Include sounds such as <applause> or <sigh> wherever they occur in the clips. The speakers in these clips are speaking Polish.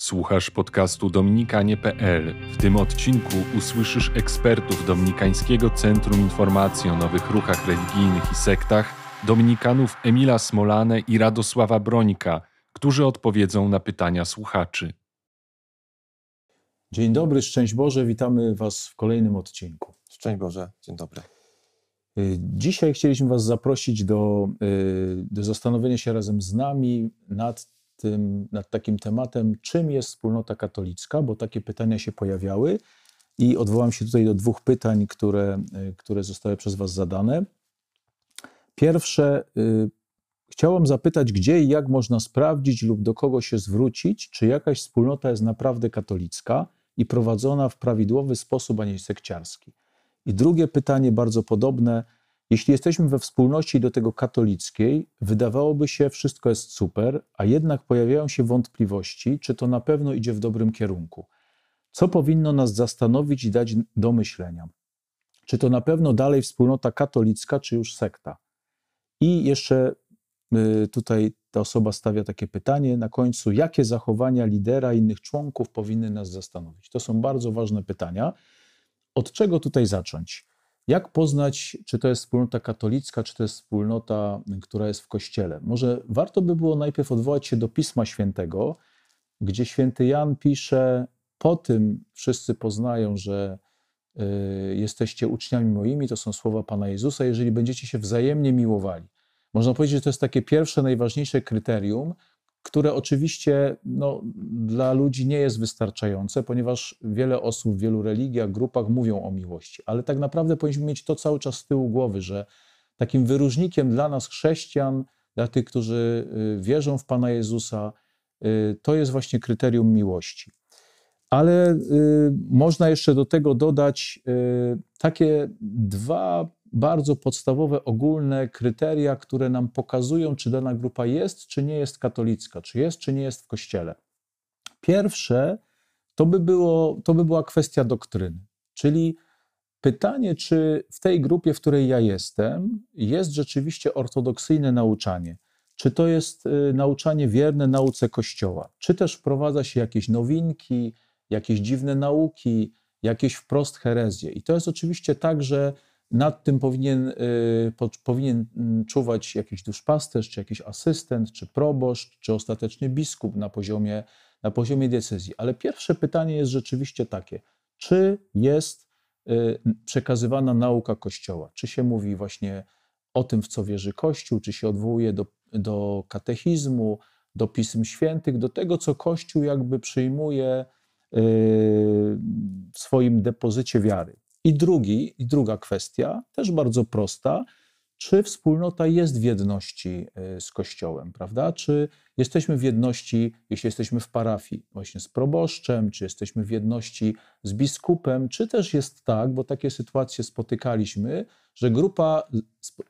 Słuchasz podcastu dominikanie.pl. W tym odcinku usłyszysz ekspertów Dominikańskiego Centrum Informacji o Nowych Ruchach Religijnych i Sektach, dominikanów Emila Smolane i Radosława Brońka, którzy odpowiedzą na pytania słuchaczy. Dzień dobry, szczęść Boże, witamy Was w kolejnym odcinku. Szczęść Boże, dzień dobry. Y, Dzisiaj chcieliśmy Was zaprosić do, y, do zastanowienia się razem z nami nad, tym, nad takim tematem, czym jest wspólnota katolicka, bo takie pytania się pojawiały i odwołam się tutaj do dwóch pytań, które, y, które zostały przez Was zadane. Pierwsze, chciałam zapytać, gdzie i jak można sprawdzić lub do kogo się zwrócić, czy jakaś wspólnota jest naprawdę katolicka i prowadzona w prawidłowy sposób, a nie sekciarski. I drugie pytanie, bardzo podobne. Jeśli jesteśmy we wspólnocie do tego katolickiej, wydawałoby się, wszystko jest super, a jednak pojawiają się wątpliwości, czy to na pewno idzie w dobrym kierunku. Co powinno nas zastanowić i dać do myślenia? Czy to na pewno dalej wspólnota katolicka, czy już sekta? I jeszcze y, tutaj ta osoba stawia takie pytanie na końcu: jakie zachowania lidera i innych członków powinny nas zastanowić? To są bardzo ważne pytania. Od czego tutaj zacząć? Jak poznać, czy to jest wspólnota katolicka, czy to jest wspólnota, która jest w kościele? Może warto by było najpierw odwołać się do Pisma Świętego, gdzie święty Jan pisze: Po tym wszyscy poznają, że y, jesteście uczniami moimi, to są słowa Pana Jezusa, jeżeli będziecie się wzajemnie miłowali. Można powiedzieć, że to jest takie pierwsze, najważniejsze kryterium, które oczywiście no, dla ludzi nie jest wystarczające, ponieważ wiele osób w wielu religiach, grupach mówią o miłości, ale tak naprawdę powinniśmy mieć to cały czas z tyłu głowy, że takim wyróżnikiem dla nas, chrześcijan, dla tych, którzy y, wierzą w Pana Jezusa, y, to jest właśnie kryterium miłości. Ale y, można jeszcze do tego dodać takie dwa bardzo podstawowe, ogólne kryteria, które nam pokazują, czy dana grupa jest, czy nie jest katolicka, czy jest, czy nie jest w kościele. Pierwsze to by, było, to by była kwestia doktryny, czyli pytanie, czy w tej grupie, w której ja jestem, jest rzeczywiście ortodoksyjne nauczanie. Czy to jest y, nauczanie wierne nauce Kościoła? Czy też wprowadza się jakieś nowinki, jakieś dziwne nauki, jakieś wprost herezje? I to jest oczywiście tak, że nad tym powinien, y, powinien mm, czuwać jakiś duszpasterz, czy jakiś asystent, czy proboszcz, czy ostatecznie biskup na poziomie, na poziomie decyzji. Ale pierwsze pytanie jest rzeczywiście takie: czy jest y, przekazywana nauka Kościoła? Czy się mówi właśnie o tym, w co wierzy Kościół, czy się odwołuje do, do katechizmu, do pism świętych, do tego, co Kościół jakby przyjmuje y, w swoim depozycie wiary. I, drugi, I druga kwestia, też bardzo prosta, czy wspólnota jest w jedności y, z Kościołem, prawda? Czy jesteśmy w jedności, jeśli jesteśmy w parafii, właśnie z proboszczem, czy jesteśmy w jedności z biskupem, czy też jest tak, bo takie sytuacje spotykaliśmy, że grupa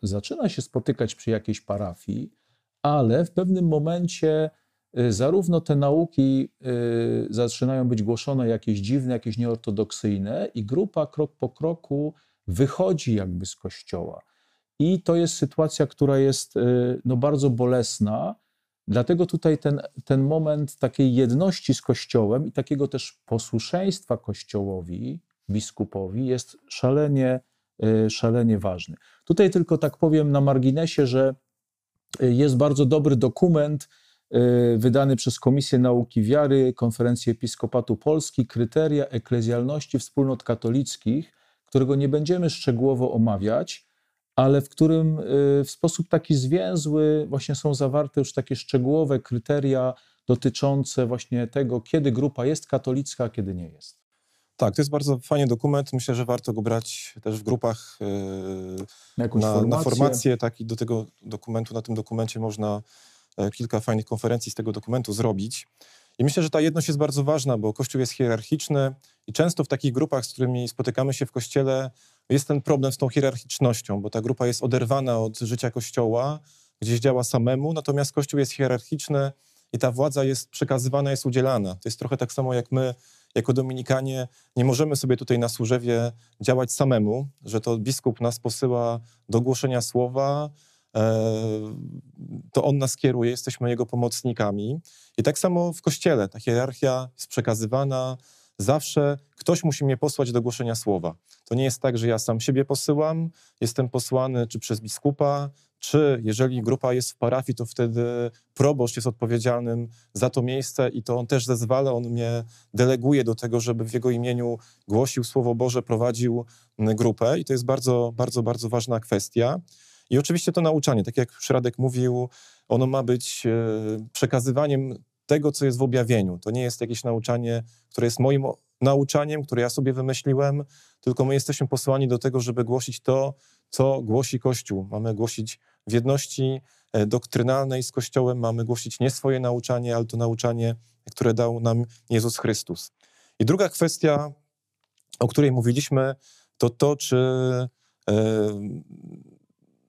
zaczyna się spotykać przy jakiejś parafii, ale w pewnym momencie Y, zarówno te nauki y, zaczynają być głoszone jakieś dziwne, jakieś nieortodoksyjne, i grupa krok po kroku wychodzi jakby z kościoła. I to jest sytuacja, która jest y, no, bardzo bolesna. Dlatego tutaj ten, ten moment takiej jedności z Kościołem i takiego też posłuszeństwa Kościołowi, biskupowi jest szalenie, szalenie ważny. Tutaj tylko tak powiem na marginesie, że jest bardzo dobry dokument, Y, wydany przez Komisję Nauki Wiary, Konferencję Episkopatu Polski, kryteria eklezjalności wspólnot katolickich, którego nie będziemy szczegółowo omawiać, ale w którym y, w sposób taki zwięzły właśnie są zawarte już takie szczegółowe kryteria dotyczące właśnie tego, kiedy grupa jest katolicka, a kiedy nie jest. Tak, to jest bardzo fajny dokument. Myślę, że warto go brać też w grupach yy, na, na, formację. Tak, i do tego dokumentu, na tym dokumencie można kilka fajnych konferencji z tego dokumentu zrobić. I myślę, że ta jedność jest bardzo ważna, bo Kościół jest hierarchiczny i często w takich grupach, z którymi spotykamy się w Kościele, jest ten problem z tą hierarchicznością, bo ta grupa jest oderwana od życia Kościoła, gdzieś działa samemu, natomiast Kościół jest hierarchiczny i ta władza jest przekazywana, jest udzielana. To jest trochę tak samo jak my, jako Dominikanie, nie możemy sobie tutaj na Służewie działać samemu, że to biskup nas posyła do głoszenia słowa, to On nas kieruje, jesteśmy Jego pomocnikami. I tak samo w Kościele ta hierarchia jest przekazywana, zawsze ktoś musi mnie posłać do głoszenia słowa. To nie jest tak, że ja sam siebie posyłam, jestem posłany czy przez biskupa, czy jeżeli grupa jest w parafii, to wtedy proboszcz jest odpowiedzialnym za to miejsce i to on też zezwala, on mnie deleguje do tego, żeby w jego imieniu głosił Słowo Boże, prowadził grupę i to jest bardzo, bardzo, bardzo ważna kwestia. I oczywiście to nauczanie, tak jak Szradek mówił, ono ma być e, przekazywaniem tego, co jest w objawieniu. To nie jest jakieś nauczanie, które jest moim nauczaniem, które ja sobie wymyśliłem, tylko my jesteśmy posłani do tego, żeby głosić to, co głosi Kościół. Mamy głosić w jedności e, doktrynalnej z Kościołem, mamy głosić nie swoje nauczanie, ale to nauczanie, które dał nam Jezus Chrystus. I druga kwestia, o której mówiliśmy, to to, czy e,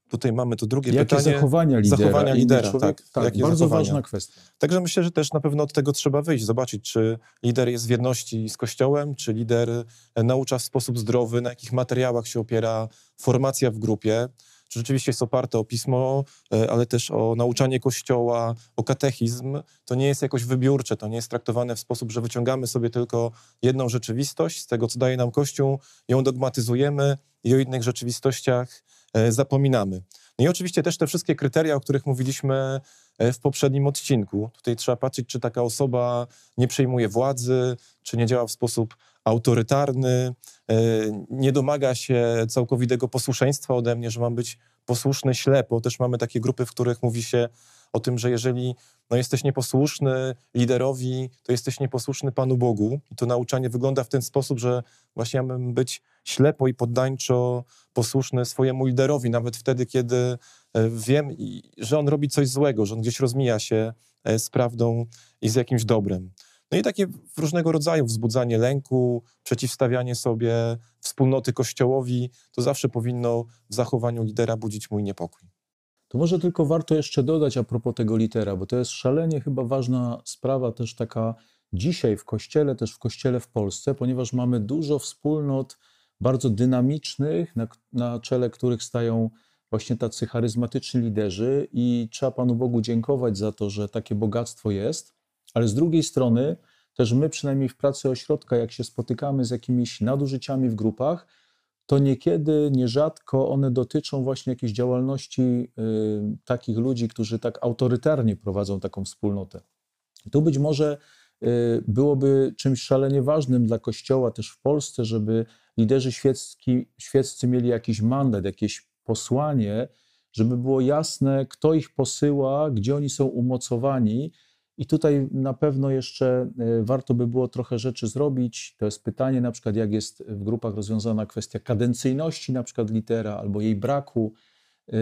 Tutaj mamy to drugie Jakie pytanie. zachowania lidera? Zachowania lidera, człowiek, tak. tak bardzo zachowania. ważna kwestia. Także myślę, że też na pewno od tego trzeba wyjść, zobaczyć, czy lider jest w jedności z Kościołem, czy lider naucza w sposób zdrowy, na jakich materiałach się opiera formacja w grupie, czy rzeczywiście jest oparte o pismo, e, ale też o nauczanie Kościoła, o katechizm. To nie jest jakoś wybiórcze, to nie jest traktowane w sposób, że wyciągamy sobie tylko jedną rzeczywistość z tego, co daje nam Kościół, ją dogmatyzujemy i o innych rzeczywistościach E, zapominamy. No i oczywiście też te wszystkie kryteria, o których mówiliśmy e, w poprzednim odcinku. Tutaj trzeba patrzeć, czy taka osoba nie przejmuje władzy, czy nie działa w sposób autorytarny, e, nie domaga się całkowitego posłuszeństwa ode mnie, że mam być posłuszny ślepo. Też mamy takie grupy, w których mówi się o tym, że jeżeli no, jesteś nieposłuszny liderowi, to jesteś nieposłuszny Panu Bogu. I to nauczanie wygląda w ten sposób, że właśnie mamy być ślepo i poddańczo posłuszny swojemu liderowi, nawet wtedy, kiedy e, wiem, że on robi coś złego, że on gdzieś rozmija się e, z prawdą i z jakimś dobrem. No i takie różnego rodzaju wzbudzanie lęku, przeciwstawianie sobie wspólnoty kościołowi, to zawsze powinno w zachowaniu lidera budzić mój niepokój. To może tylko warto jeszcze dodać a propos tego litera, bo to jest szalenie chyba ważna sprawa też taka dzisiaj w kościele, też w kościele w Polsce, ponieważ mamy dużo wspólnot bardzo dynamicznych, na, na czele których stają właśnie tacy charyzmatyczni liderzy i trzeba Panu Bogu dziękować za to, że takie bogactwo jest, ale z drugiej strony też my przynajmniej w pracy ośrodka, jak się spotykamy z jakimiś nadużyciami w grupach, to niekiedy, nierzadko one dotyczą właśnie jakiejś działalności y, takich ludzi, którzy tak autorytarnie prowadzą taką wspólnotę. Tu być może y, byłoby czymś szalenie ważnym dla Kościoła też w Polsce, żeby liderzy świecki, świeccy mieli jakiś mandat, jakieś posłanie, żeby było jasne, kto ich posyła, gdzie oni są umocowani. I tutaj na pewno jeszcze e, warto by było trochę rzeczy zrobić. To jest pytanie, na przykład, jak jest w grupach rozwiązana kwestia kadencyjności, na przykład litera, albo jej braku. E,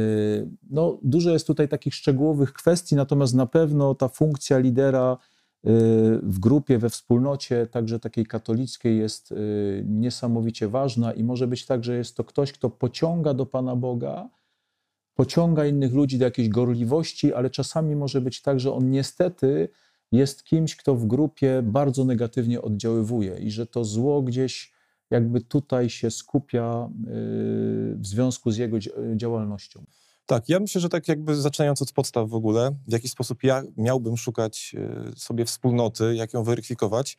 no, dużo jest tutaj takich szczegółowych kwestii, natomiast na pewno ta funkcja lidera Y, w grupie, we wspólnocie, także takiej katolickiej, jest y, niesamowicie ważna i może być tak, że jest to ktoś, kto pociąga do Pana Boga, pociąga innych ludzi do jakiejś gorliwości, ale czasami może być tak, że on niestety jest kimś, kto w grupie bardzo negatywnie oddziaływuje i że to zło gdzieś jakby tutaj się skupia y, w związku z jego działalnością. Tak, ja myślę, że tak jakby zaczynając od podstaw w ogóle, w jaki sposób ja miałbym szukać e, sobie wspólnoty, jak ją weryfikować,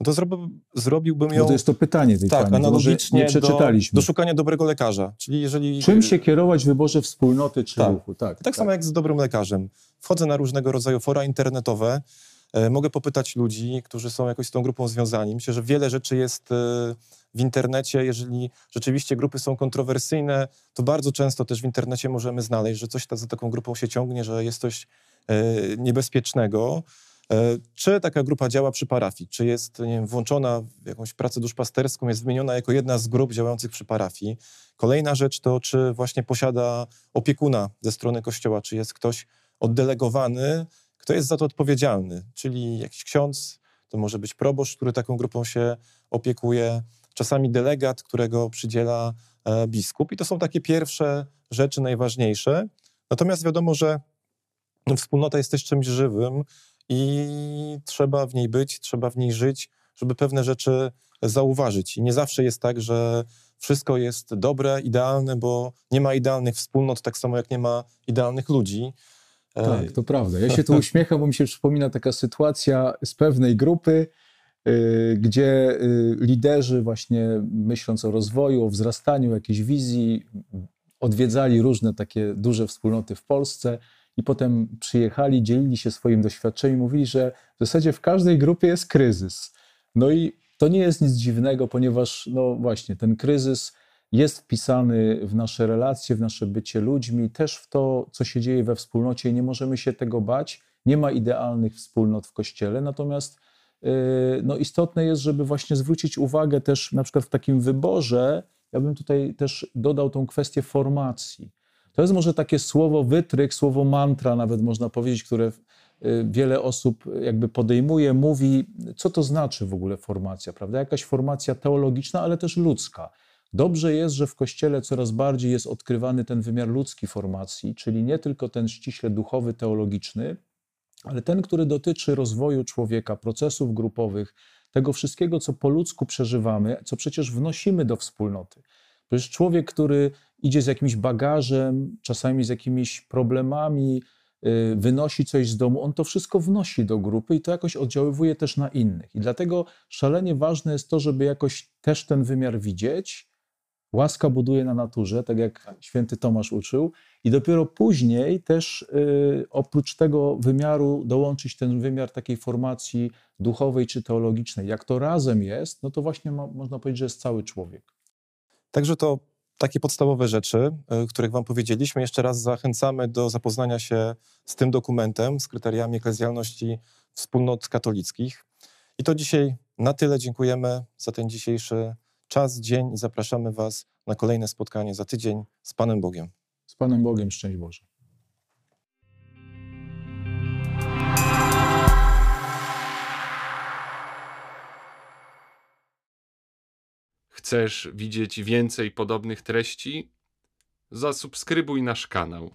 no to zrobi, zrobiłbym ją... Bo to jest to pytanie tej Tak, pani, analogicznie nie przeczytaliśmy. Do, do, szukania dobrego lekarza. Czyli jeżeli... Czym się kierować w wyborze wspólnoty czy tak. ruchu? Tak, tak, tak samo jak z dobrym lekarzem. Wchodzę na różnego rodzaju fora internetowe, e, mogę popytać ludzi, którzy są jakoś z tą grupą związani. Myślę, że wiele rzeczy jest... E, w internecie, jeżeli rzeczywiście grupy są kontrowersyjne, to bardzo często też w internecie możemy znaleźć, że coś za taką grupą się ciągnie, że jest coś e, niebezpiecznego. E, czy taka grupa działa przy parafii? Czy jest nie wiem, włączona w jakąś pracę duszpasterską, jest wymieniona jako jedna z grup działających przy parafii? Kolejna rzecz to, czy właśnie posiada opiekuna ze strony kościoła, czy jest ktoś oddelegowany, kto jest za to odpowiedzialny, czyli jakiś ksiądz, to może być proboszcz, który taką grupą się opiekuje, czasami delegat, którego przydziela e, biskup. I to są takie pierwsze rzeczy najważniejsze. Natomiast wiadomo, że wspólnota jest też czymś żywym i trzeba w niej być, trzeba w niej żyć, żeby pewne rzeczy zauważyć. I nie zawsze jest tak, że wszystko jest dobre, idealne, bo nie ma idealnych wspólnot, tak samo jak nie ma idealnych ludzi. Tak, to prawda. Ja <laughs> się tu uśmiecham, bo mi się przypomina taka sytuacja z pewnej grupy, y, gdzie y, liderzy właśnie myśląc o rozwoju, o wzrastaniu jakiejś wizji, odwiedzali różne takie duże wspólnoty w Polsce i potem przyjechali, dzielili się swoim doświadczeniem, mówili, że w zasadzie w każdej grupie jest kryzys. No i to nie jest nic dziwnego, ponieważ no właśnie ten kryzys jest wpisany w nasze relacje, w nasze bycie ludźmi, też w to, co się dzieje we wspólnocie i nie możemy się tego bać. Nie ma idealnych wspólnot w Kościele, natomiast yy, no, istotne jest, żeby właśnie zwrócić uwagę też na przykład w takim wyborze, ja bym tutaj też dodał tą kwestię formacji. To jest może takie słowo wytryk, słowo mantra nawet można powiedzieć, które y, wiele osób jakby podejmuje, mówi, co to znaczy w ogóle formacja, prawda? Jakaś formacja teologiczna, ale też ludzka. Dobrze jest, że w Kościele coraz bardziej jest odkrywany ten wymiar ludzki formacji, czyli nie tylko ten ściśle duchowy, teologiczny, ale ten, który dotyczy rozwoju człowieka, procesów grupowych, tego wszystkiego, co po ludzku przeżywamy, co przecież wnosimy do wspólnoty. Przecież człowiek, który idzie z jakimś bagażem, czasami z jakimiś problemami, y, wynosi coś z domu, on to wszystko wnosi do grupy i to jakoś oddziaływuje też na innych. I dlatego szalenie ważne jest to, żeby jakoś też ten wymiar widzieć. Łaska buduje na naturze, tak jak święty Tomasz uczył, i dopiero później też y, oprócz tego wymiaru dołączyć ten wymiar takiej formacji duchowej czy teologicznej. Jak to razem jest, no to właśnie ma, można powiedzieć, że jest cały człowiek. Także to takie podstawowe rzeczy, y, których Wam powiedzieliśmy. Jeszcze raz zachęcamy do zapoznania się z tym dokumentem, z kryteriami eklezjalności wspólnot katolickich. I to dzisiaj na tyle. Dziękujemy za ten dzisiejszy czas, dzień i zapraszamy Was na kolejne spotkanie za tydzień z Panem Bogiem. Z Panem Bogiem, szczęść Boże. Chcesz widzieć więcej podobnych treści? Zasubskrybuj nasz kanał.